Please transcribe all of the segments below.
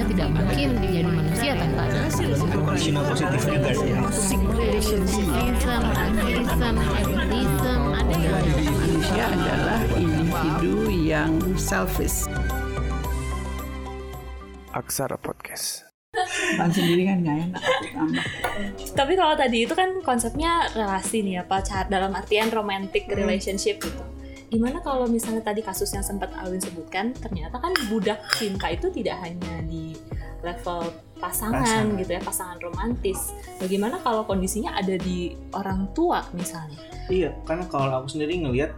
manusia tidak mungkin menjadi manusia tanpa positif juga sih. Racism, atheism, atheism, ada yang Manusia adalah individu yang selfish. Aksara Podcast. Makan sendiri kan nggak enak. Tambah. Tapi kalau tadi itu kan konsepnya relasi nih ya, pacar dalam artian romantic relationship gitu. Gimana kalau misalnya tadi kasus yang sempat Alwin sebutkan, ternyata kan budak cinta itu tidak hanya di level pasangan, Pasangan. gitu ya, pasangan romantis. Bagaimana kalau kondisinya ada di orang tua misalnya? Iya, karena kalau aku sendiri ngelihat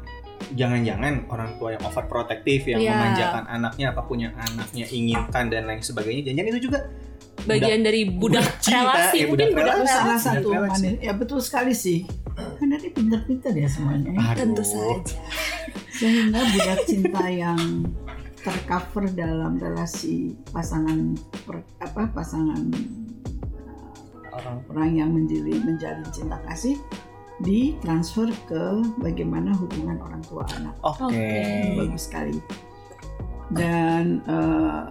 jangan-jangan orang tua yang overprotective yang Iya. memanjakan anaknya apa pun yang anaknya inginkan dan lain sebagainya jangan itu juga Bagian dari budak, budak cinta, relasi, ya, mungkin budak budak salah relasi. satu Budak. Ya betul sekali sih. Karena dia pintar-pintar ya semuanya. ya. Aduh. Tentu saja. Sehingga budak cinta yang tercover dalam relasi pasangan per- apa pasangan orang orang yang menjalin menjalin cinta kasih ditransfer ke bagaimana hubungan orang tua anak. oke. Ini bagus sekali. Dan eh,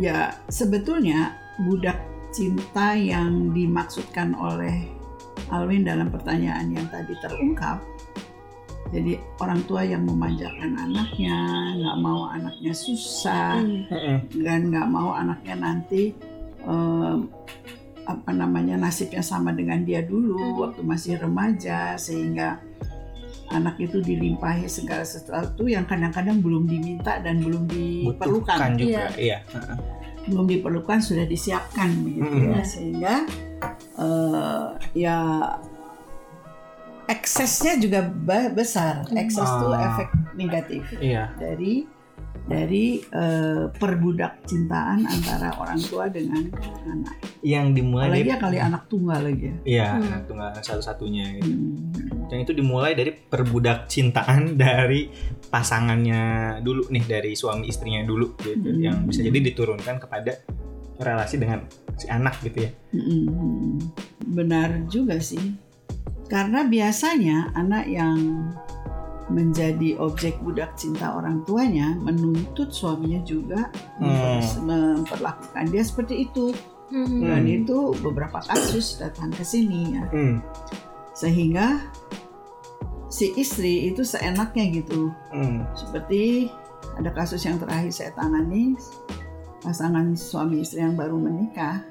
ya sebetulnya budak cinta yang dimaksudkan oleh Alwin dalam pertanyaan yang tadi terungkap. Jadi orang tua yang memanjakan anaknya, nggak mau anaknya susah, Hmm. Dan nggak mau anaknya nanti eh, apa namanya nasibnya sama dengan dia dulu Hmm. waktu masih remaja sehingga anak itu dilimpahi segala sesuatu yang kadang-kadang belum diminta dan belum butuhkan diperlukan juga iya belum diperlukan sudah disiapkan begitu ya Mm-mm. sehingga eh, ya eksesnya juga besar ekses itu Ah. efek negatif iya dari dari eh, perbudak cintaan antara orang tua dengan anak. yang dimulai Apalagi dari ya kali anak tunggal lagi ya. iya Hmm. anak tunggal satu-satunya gitu. Hmm. yang itu dimulai dari perbudak cintaan dari pasangannya dulu nih dari suami istrinya dulu gitu Hmm. yang bisa jadi diturunkan kepada relasi dengan si anak gitu ya Mm-mm. Benar juga sih. Karena biasanya anak yang menjadi objek budak cinta orang tuanya menuntut suaminya juga memper- memperlakukan dia seperti itu. Hmm. Dan Hmm. itu beberapa kasus datang ke sini ya. Hmm. Sehingga si istri itu seenaknya gitu Hmm. seperti ada kasus yang terakhir saya tangani pasangan suami istri yang baru menikah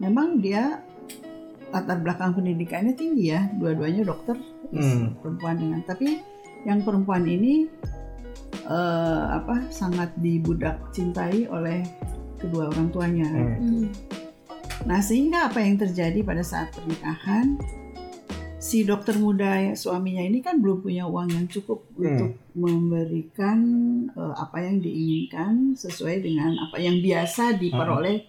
memang dia latar belakang pendidikannya tinggi ya dua-duanya dokter Hmm. perempuan dengan tapi yang perempuan ini eh, apa sangat dibudak cintai oleh kedua orang tuanya Hmm. Hmm. Nah, sehingga apa yang terjadi pada saat pernikahan, si dokter muda suaminya ini kan belum punya uang yang cukup Hmm. untuk memberikan eh, apa yang diinginkan sesuai dengan apa yang biasa diperoleh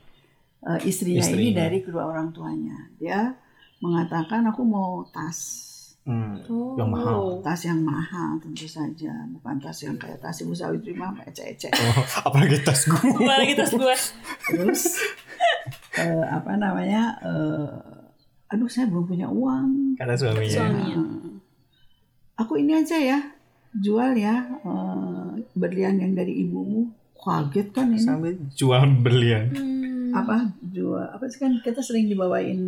eh, istrinya, ini Istrinya. dari kedua orang tuanya. Dia mengatakan aku mau tas. Hmm. Oh. Yang mahal. Tas yang mahal tentu saja, bukan tas yang kayak tas ibu sawitri mah ecek-ecek. Oh, apalagi tas gue Balik tas gue. Terus eh, apa namanya? eh, aduh saya belum punya uang. kata suaminya Suaminya. Aku ini aja ya jual ya eh, berlian yang dari ibumu. Kaget kan ini. sambil jual berlian Hmm. Apa jual apa sih kan kita sering dibawain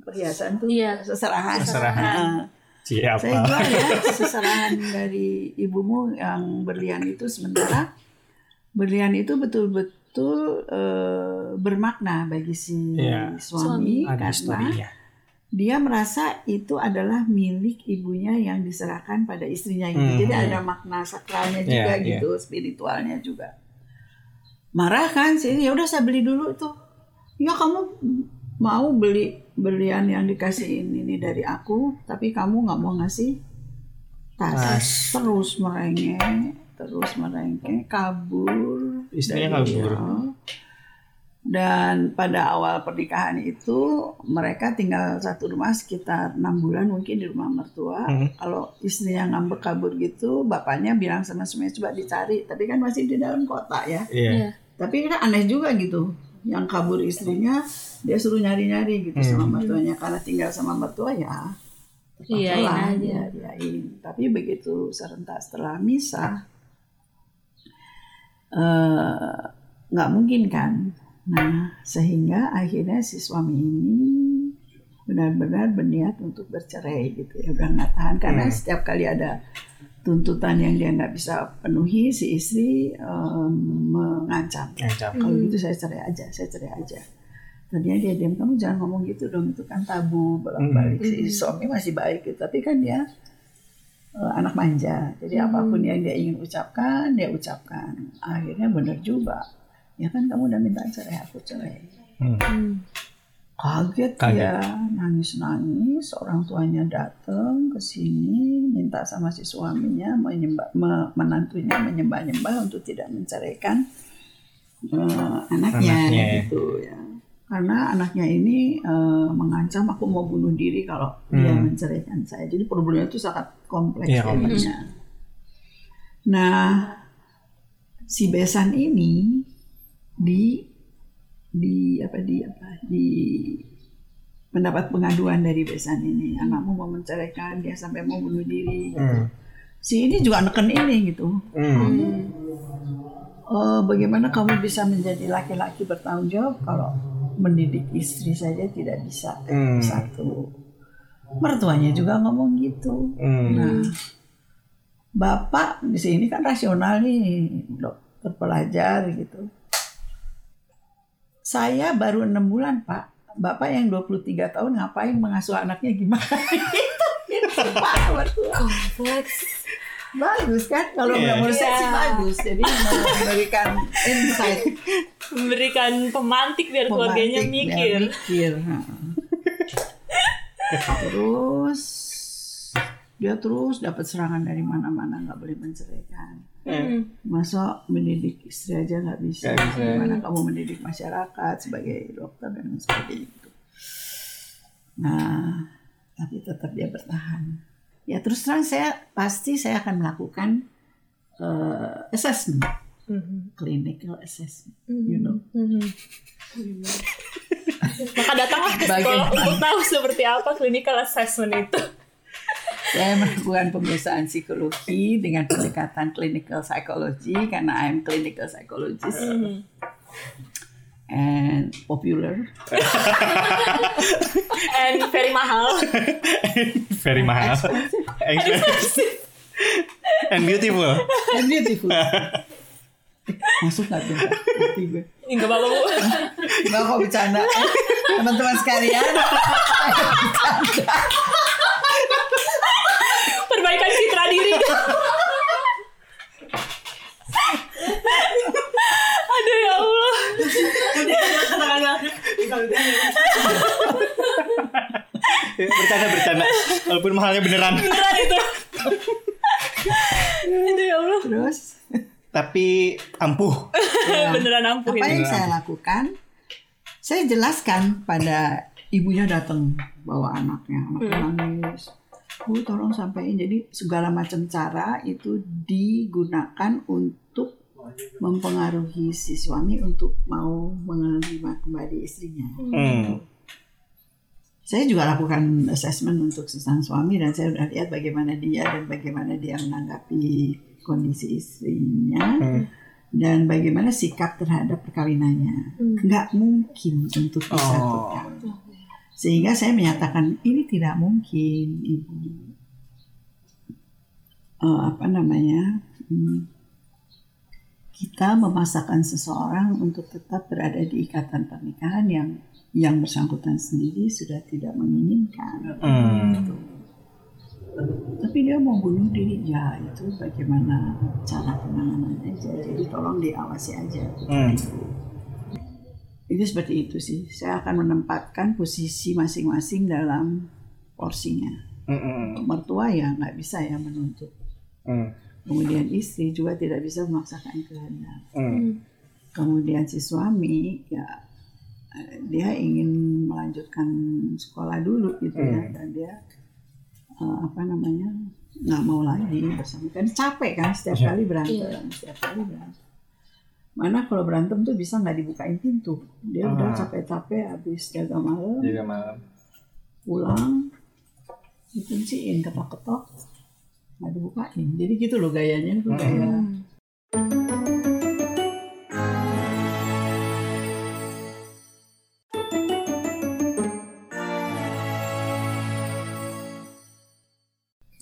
perhiasan tuh Iya. seserahan. Seserahan. Nah, siapa saya jual ya seserahan dari ibumu yang berlian itu sementara berlian itu betul-betul eh, bermakna bagi si Iya. suami ada karena historinya dia merasa itu adalah milik ibunya yang diserahkan pada istrinya gitu. Hmm. Jadi ada makna sakralnya juga Iya, gitu, spiritualnya juga. Marah kan sih, ya udah saya beli dulu tuh. Ya kamu mau beli berlian yang dikasih ini dari aku, tapi kamu nggak mau ngasih tas. Tas. Terus merengek, terus merengek, kabur. Istrinya kabur. Oh. Dan pada awal pernikahan itu mereka tinggal satu rumah sekitar enam bulan mungkin di rumah mertua. Hmm. Kalau istrinya ngambek kabur gitu, bapaknya bilang sama suaminya coba dicari. Tapi kan masih di dalam kota ya. iya Iya. Tapi kan aneh juga gitu. Yang kabur istrinya dia suruh nyari-nyari gitu sama Hmm. mertuanya karena tinggal sama mertua ya. Iyain terpaksalah aja. iyain. Tapi begitu serentak setelah misah, eh, nggak mungkin kan nah sehingga akhirnya si suami ini benar-benar berniat untuk bercerai gitu ya udah nggak tahan karena Hmm. setiap kali ada tuntutan yang dia nggak bisa penuhi si istri em, mengancam. Ngancam. kalau gitu saya cerai aja saya cerai aja. Tadinya dia diam kamu jangan ngomong gitu dong itu kan tabu bolak-balik. Si suami masih baik gitu tapi kan dia eh, anak manja. Jadi apa pun yang dia ingin ucapkan dia ucapkan. Akhirnya benar juga. Ya kan kamu udah minta cerai aku cerai. Hmm. Kaget, Kaget. ya nangis-nangis orang tuanya datang ke sini minta sama si suaminya menyembah me- menantunya menyembah-nyembah untuk tidak menceraikan eh, anaknya, Anaknya. gitu ya karena anaknya ini eh, mengancam aku mau bunuh diri kalau dia Hmm. menceraikan saya jadi problemnya itu sangat kompleks jadinya. nah si besan ini di di apa di apa di mendapat pengaduan dari besan ini anakmu mau menceraikan dia sampai mau bunuh diri gitu. Hmm. si ini juga neken ini gitu Hmm. Eh, bagaimana kamu bisa menjadi laki-laki bertanggung jawab kalau mendidik istri saja tidak bisa Hmm. satu mertuanya juga ngomong gitu Hmm. nah bapak di sini kan rasional nih dokter pelajar gitu saya baru enam bulan pak. Bapak yang 23 tahun ngapain mengasuh anaknya gimana? Gitu. Gitu pak kompleks bagus kan? Kalau Iya. menurut saya sih Iya. bagus. Jadi memberikan insight. Memberikan pemantik biar keluarganya Pemantik, mikir. biar mikir. terus dia terus dapat serangan dari mana-mana nggak boleh menceraikan Hmm. masa mendidik istri aja nggak bisa. Nggak bisa. gimana kamu mendidik masyarakat sebagai dokter dan sebagainya itu nah tapi tetap dia bertahan ya terus terang saya pasti saya akan melakukan eh, assessment Mhm. clinical assessment Mhm. you know Mhm. Maka datanglah ke sekolah Bagaimana? untuk tahu seperti apa clinical assessment itu. Saya melakukan pemeriksaan psikologi dengan pendekatan clinical psychology karena I'm clinical psychologist and popular And very mahal. Very mahal. expensive And beautiful. and beautiful. Masuk nggak tuh? Enggak apa-apa bu. Nggak kok bercanda. Teman-teman sekalian, Perbaikan citra diri. Aduh ya Allah. bercanda bercanda. Walaupun mahalnya beneran. Beneran itu. Aduh ya Allah. terus Tapi ampuh. Beneran ampuh apa ini. yang saya lakukan? Saya jelaskan pada ibunya datang bawa anaknya, anaknya nangis. Bu tolong sampaikan. Jadi segala macam cara itu digunakan untuk mempengaruhi si suami untuk mau menerima kembali istrinya. Hmm. Saya juga lakukan assessment untuk si sang suami dan saya sudah lihat bagaimana dia dan bagaimana dia menanggapi kondisi istrinya Hmm. dan bagaimana sikap terhadap perkawinannya. Nggak mungkin untuk disatukan. Sehingga saya menyatakan ini tidak mungkin, ibu. Eh, apa namanya? hmm, kita memasakkan seseorang untuk tetap berada di ikatan pernikahan yang yang bersangkutan sendiri sudah tidak menginginkan. Hmm. Gitu. Tapi dia mau bunuh diri, ya itu bagaimana cara penanganannya aja. Jadi tolong diawasi aja. Hmm. Itu seperti itu sih. Saya akan menempatkan posisi masing-masing dalam porsinya. Hmm. Untuk mertua ya nggak bisa ya menuntut. Hmm. Kemudian istri juga tidak bisa memaksakan kehendak. Hmm. Kemudian si suami ya dia ingin melanjutkan sekolah dulu gitu ya Hmm. dan dia eh, apa namanya nggak mau lagi bersama kan capek kan setiap Iya. kali berantem setiap kali berantem mana kalau berantem tuh bisa nggak dibukain pintu? Dia ah. udah capek-capek habis jaga malam. Jaga malam. Pulang. Dikunciin ketok-ketok. Nggak dibukain. Jadi gitu loh gayanya. Tuh gaya. Hmm.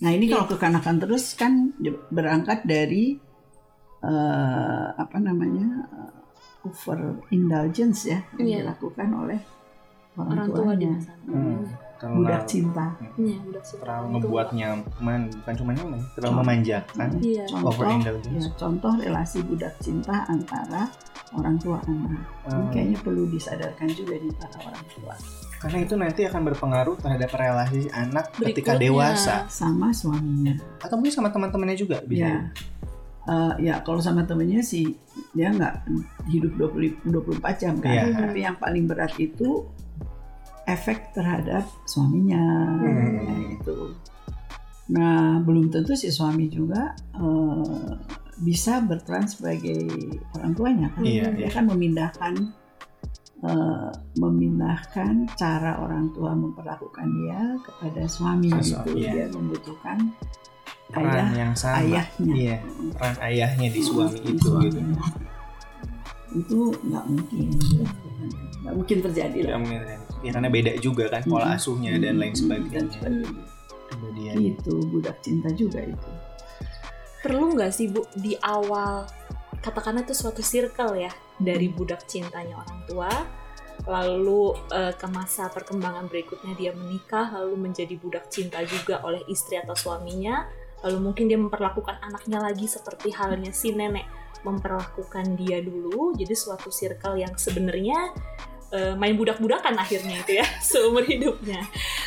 Nah ini kalau kekanakan terus kan berangkat dari eh, apa namanya over indulgence ya yang Iya. dilakukan oleh orang, orang tua di tuanya, masa Hmm. Terlalu- budak cinta. Iya, udah sih. terlalu ngebuat nyaman bukan cuma nyaman terlalu memanjakan Iya. Contoh, ya, contoh relasi budak cinta antara orang tua anak. Ini Hmm. kayaknya perlu disadarkan juga di para orang tua karena itu nanti akan berpengaruh terhadap relasi anak ketika Berikutnya. dewasa sama suaminya. atau mungkin sama teman-temannya juga bisa Ya, Eh, ya kalau sama temennya sih dia nggak hidup 20, 24 jam kan. Iya. Tapi yang paling berat itu efek terhadap suaminya Hmm. ya, itu. Nah belum tentu si suami juga eh, bisa berperan sebagai orang tuanya kan. Iya, Dia iya. kan memindahkan eh, memindahkan cara orang tua memperlakukan dia kepada suami Ke gitu. iya. Dia membutuhkan ayah peran yang sama ayahnya. iya peran ayahnya di suami Di itu gitu suaminya. itu nggak mungkin nggak mungkin terjadi ya, lah mungkin. Ya, karena beda juga kan pola Mm-mm. asuhnya dan lain Dan sebagainya dia itu budak cinta juga itu Perlu nggak sih Bu di awal katakanlah itu suatu circle ya dari Hmm. budak cintanya orang tua lalu eh, ke masa perkembangan berikutnya dia menikah lalu menjadi budak cinta juga oleh istri atau suaminya lalu mungkin dia memperlakukan anaknya lagi seperti halnya si nenek memperlakukan dia dulu jadi suatu circle yang sebenarnya eh, main budak-budakan akhirnya itu ya seumur hidupnya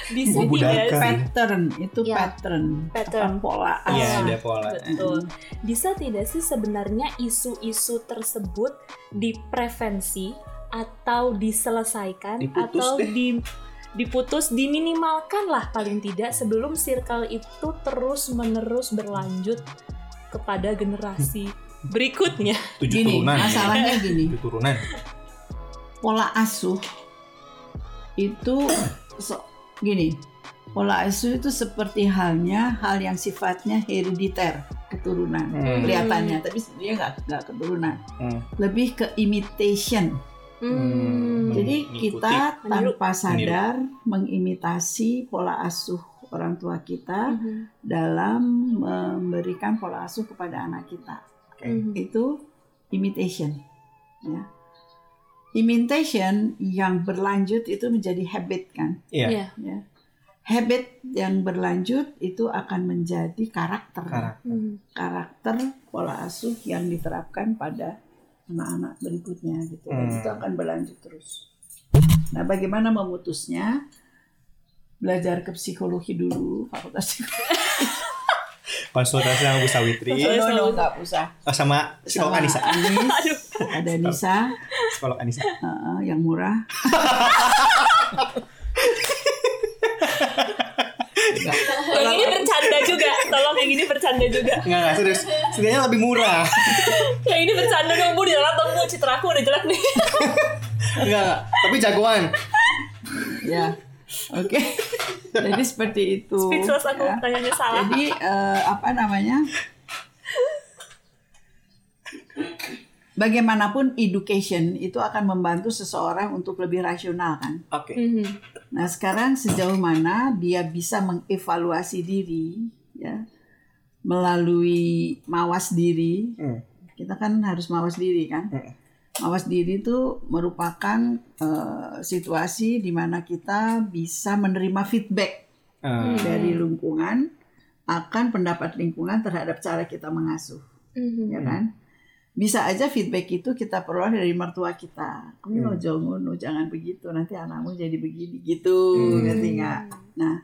bisa tidak pattern itu Ya. pattern Pattern. apa pola iya Ah, ada pola Betul. Bisa tidak sih sebenarnya isu-isu tersebut diprevensi atau diselesaikan Diputus atau deh. di diputus diminimalkan lah paling tidak sebelum circle itu terus menerus berlanjut kepada generasi berikutnya. tujuh gini turunan. Masalahnya gini. Tujuh turunan. Pola asuh itu so- gini. Pola asuh itu seperti halnya hal yang sifatnya herediter keturunan. Hmm. kelihatannya tapi sebenarnya nggak nggak keturunan. Hmm. lebih ke imitation Hmm. jadi Mengikuti. kita tanpa sadar mengimitasi pola asuh orang tua kita Mhm. dalam memberikan pola asuh kepada anak kita. Mhm. itu imitation ya imitation yang berlanjut itu menjadi habit kan iya Iya. ya habit yang berlanjut itu akan menjadi karakter Karakter. Mhm. karakter pola asuh yang diterapkan pada anak-anak berikutnya gitu. Dan Hmm. itu akan berlanjut terus. Nah bagaimana memutusnya? Belajar ke psikologi dulu fakultas psikologi. Konsultasi sama Bu Sawitri. No, no, nggak usah oh, sama psikolog Sama Anissa. Anis, ada Nisa psikolog Anissa. Uh, yang murah Yang ini bercanda juga, tolong yang ini bercanda juga. Enggak, enggak, serius. Setidaknya lebih murah. Yang ini bercanda dong Bu, di dalam Bu, citra aku udah jelek nih. Enggak, enggak. Tapi jagoan. ya oke jadi seperti itu Speechless aku, ya. tanyanya salah. jadi eh, apa namanya bagaimanapun education itu akan membantu seseorang untuk lebih rasional kan Oke. Mhm. nah sekarang sejauh mana dia bisa mengevaluasi diri ya melalui mawas diri Hmm. kita kan harus mawas diri kan Hmm. mawas diri itu merupakan eh, situasi di mana kita bisa menerima feedback Eh, dari lingkungan akan pendapat lingkungan terhadap cara kita mengasuh Mhm. ya kan bisa aja feedback itu kita peroleh dari mertua kita. Kamu Hmm. lo jangan begitu. Nanti anakmu jadi begini. Gitu. Hmm. ngerti nggak? Nah.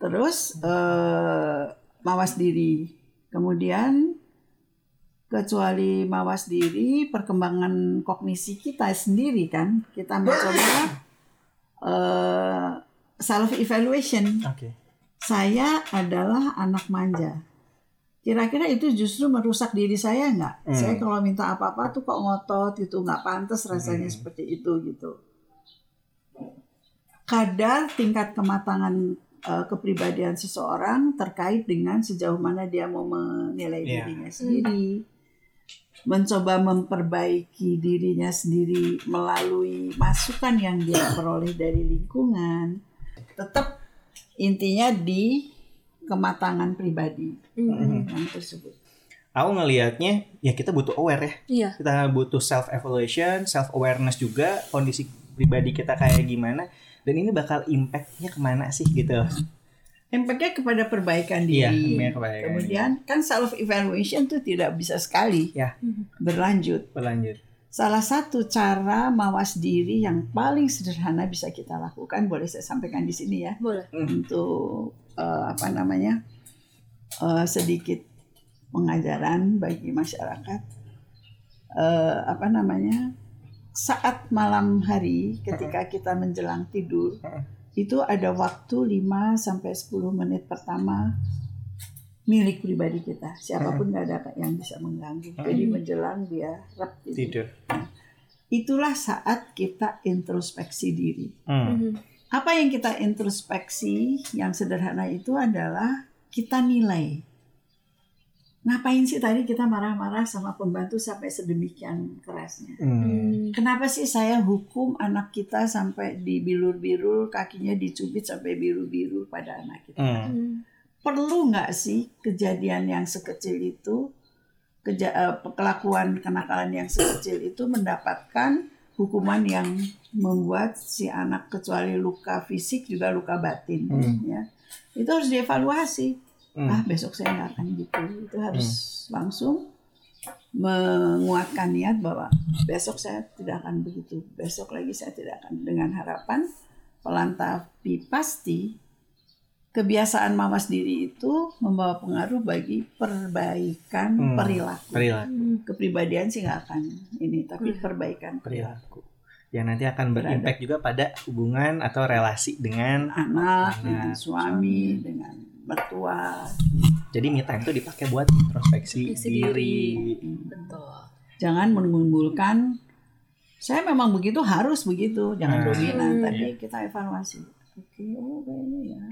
Terus eh, mawas diri. Kemudian kecuali mawas diri perkembangan kognisi kita sendiri kan. Kita mencoba eh, self evaluation Oke. saya adalah anak manja. Kira-kira itu justru merusak diri saya nggak? Hmm. Saya kalau minta apa-apa tuh kok ngotot itu nggak pantas rasanya Hmm. seperti itu gitu. Kadar tingkat kematangan eh, kepribadian seseorang terkait dengan sejauh mana dia mau menilai Iya. dirinya sendiri, mencoba memperbaiki dirinya sendiri melalui masukan yang dia peroleh dari lingkungan. Tetap intinya di kematangan pribadi Hmm. yang tersebut. Aku ngelihatnya ya kita butuh aware ya. Iya. Kita butuh self evaluation, self awareness juga kondisi pribadi kita kayak gimana dan ini bakal impactnya ke mana sih gitu. Impactnya kepada perbaikan Iya, diri. keperbaikan. Kemudian kan self evaluation itu tidak bisa sekali Ya. berlanjut. Berlanjut. Salah satu cara mawas diri yang paling sederhana bisa kita lakukan, boleh saya sampaikan di sini ya, Boleh. untuk eh, apa namanya eh, sedikit pengajaran bagi masyarakat. Eh, apa namanya saat malam hari ketika kita menjelang tidur itu ada waktu 5 sampai 10 menit pertama milik pribadi kita. Siapa pun nggak ada yang bisa mengganggu. Jadi menjelang dia rep tidur. Tidur. Itulah saat kita introspeksi diri. Hmm. Apa yang kita introspeksi yang sederhana itu adalah kita nilai. Ngapain sih tadi kita marah-marah sama pembantu sampai sedemikian kerasnya? Hmm. Kenapa sih saya hukum anak kita sampai dibilur-bilur, kakinya dicubit sampai biru-biru pada anak kita? Hmm. Hmm. Perlu nggak sih kejadian yang sekecil itu, keja eh, kelakuan kenakalan yang sekecil itu mendapatkan hukuman yang membuat si anak kecuali luka fisik juga luka batin, Hmm. ya itu harus dievaluasi. Hmm. Ah besok saya nggak akan gitu, itu harus langsung menguatkan niat bahwa besok saya tidak akan begitu, besok lagi saya tidak akan dengan harapan pelan tapi pasti kebiasaan mawas diri itu membawa pengaruh bagi perbaikan Hmm. perilaku. Perilaku. Kepribadian sih nggak akan ini, tapi perbaikan Perilaku. Yang nanti akan berimpact juga pada hubungan atau relasi dengan Anak, Anak, dengan suami, dengan mertua. jadi me time itu dipakai buat introspeksi diri. Betul. Jangan menimbulkan saya memang begitu harus begitu, jangan Hmm. dominan, Hmm. tapi kita evaluasi. Oke, oh kayaknya ya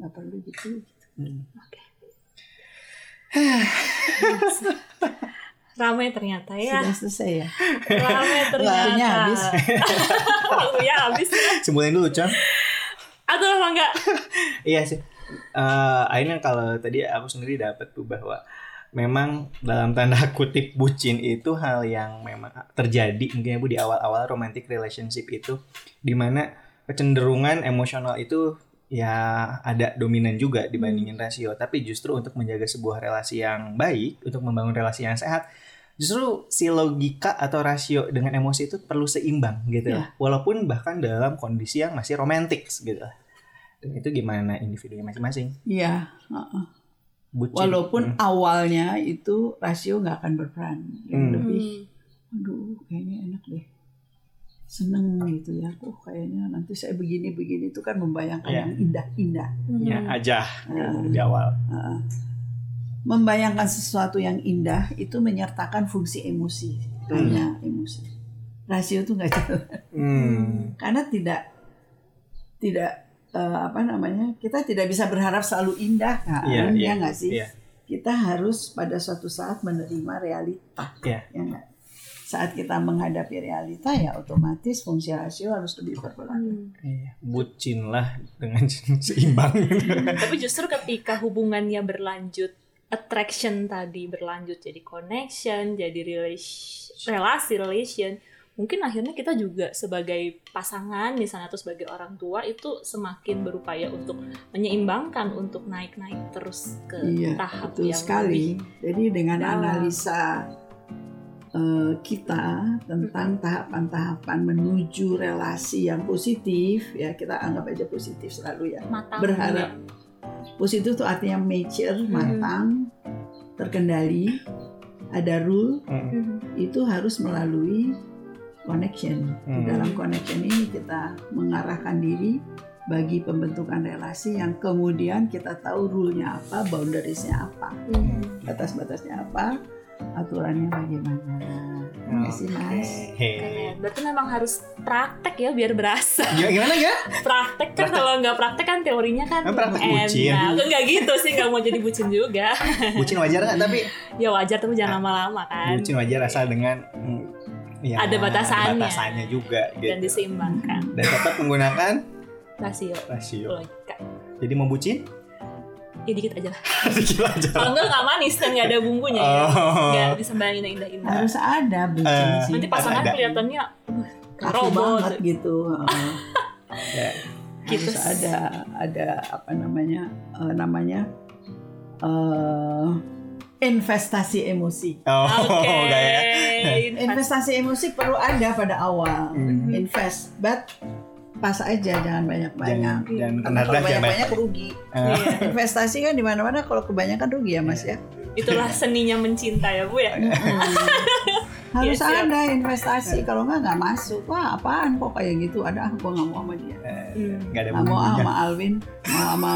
nggak perlu gitu. Hmm. Ramai ternyata ya. Sudah selesai ya. Ramai ternyata. Waktunya habis. Waktunya habis. Sebutin dulu, Con. Atau emang enggak? Iya sih. Eh akhirnya kalau tadi aku sendiri dapat tuh bahwa memang dalam tanda kutip bucin itu hal yang memang terjadi mungkin ya Bu di awal-awal romantic relationship itu di mana kecenderungan emosional itu ya ada dominan juga dibandingin rasio tapi justru untuk menjaga sebuah relasi yang baik untuk membangun relasi yang sehat justru si logika atau rasio dengan emosi itu perlu seimbang gitu Ya. walaupun bahkan dalam kondisi yang masih romantis gitu dan itu gimana individunya masing-masing Iya. heeh. bucin Walaupun awalnya itu rasio nggak akan berperan, yang Hmm. lebih, aduh kayaknya enak deh, seneng gitu ya, oh kayaknya nanti saya begini-begini itu kan membayangkan Iya. yang indah-indah, Hmm. ya aja Hmm. di awal Heeh. membayangkan sesuatu yang indah itu menyertakan fungsi emosi, hanya emosi. Rasio itu nggak jalan, hmm. karena tidak tidak eh, apa namanya kita tidak bisa berharap selalu indah kan, Iya, iya, ya nggak sih? iya. kita harus pada suatu saat menerima realita. Iya. Ya nggak? Saat kita menghadapi realita ya otomatis fungsi rasio harus lebih berperan. Hmm. Iya, bucin lah dengan seimbang Tapi justru ketika hubungannya berlanjut, attraction tadi berlanjut jadi connection, jadi relation, relasi relation, mungkin akhirnya kita juga sebagai pasangan misalnya atau sebagai orang tua itu semakin berupaya untuk menyeimbangkan untuk naik-naik terus ke Iya, tahap betul yang sekali. Jadi dengan dalam. analisa eh, kita tentang tahapan-tahapan menuju relasi yang positif, ya kita anggap aja positif selalu ya. matang Berharap. juga. Positif itu artinya mature, Hmm. matang, terkendali, ada rule, Hmm. Itu harus melalui connection. Di Hmm. dalam connection ini kita mengarahkan diri bagi pembentukan relasi yang kemudian kita tahu rule-nya apa, boundaries-nya apa, batas-batasnya apa, aturannya bagaimana. Terima kasih Mas. Keren. Berarti memang harus praktek ya biar berasa. Gimana, gimana ya? Praktek kan kalau nggak praktek kan teorinya kan Kan praktek bucin. enak. Nggak gitu sih nggak mau jadi bucin juga. Bucin wajar nggak? Tapi ya wajar tapi jangan lama-lama kan. bucin wajar asal dengan ya, Ada batasannya. batasannya juga Dan gitu. diseimbangkan Dan tetap menggunakan rasio rasio. logika. Jadi mau bucin? Ya dikit aja lah. Gila aja. Kalau enggak nggak manis dan nggak ada bumbunya ya. Oh. Nggak disembahin indah-indah. Harus ada bucin Eh, sih. Nanti pasangan Ada. kelihatannya uh, robot. banget gitu. Heeh. Ya. Gitu. Harus ada ada apa namanya eh, namanya eh investasi emosi. Oh, Oke. enggak ya. Investasi emosi perlu ada pada awal. Hmm. Invest, but pas aja jangan banyak-banyak. Jangan jangan kena kalau jangan banyak-banyak banyak. rugi. Eh, Iya. Investasi kan di mana-mana kalau kebanyakan rugi ya Mas ya. Itulah seninya mencinta ya bu ya. Harus Iya, siap. ada investasi kalau nggak nggak masuk. Wah apaan kok kayak gitu? Ada ah gua nggak mau sama dia. Hmm. Enggak ada Nggak mau ah sama Alvin, mau sama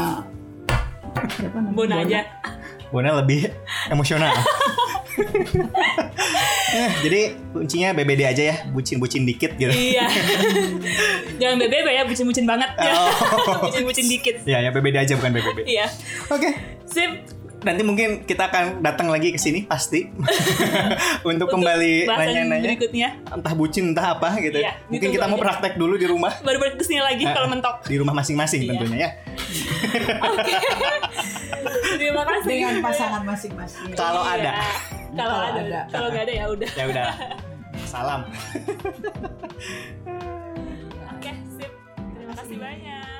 siapa namanya? Bona aja. Bona lebih emosional. Jadi kuncinya BBD aja ya, bucin-bucin dikit gitu. Iya. Jangan BBB ya, bucin-bucin banget. Oh. Bucin-bucin dikit. Ya, ya BBD aja bukan BBB. Iya. Oke, Sip. Nanti mungkin kita akan datang lagi ke sini pasti untuk, Untuk kembali nanya-nanya berikutnya entah bucin entah apa gitu. Iya, mungkin ditunggu kita mau aja. praktek dulu di rumah. baru balik ke sini lagi Ah. kalau mentok. Di rumah masing-masing Iya. tentunya ya. Terima kasih. dengan pasangan masing-masing. Kalau Iya. ada. Kalau Kalau ada. ada. Kalau nggak ada ya udah. Ya udah. Salam. Oke, sip. Terima kasih banyak.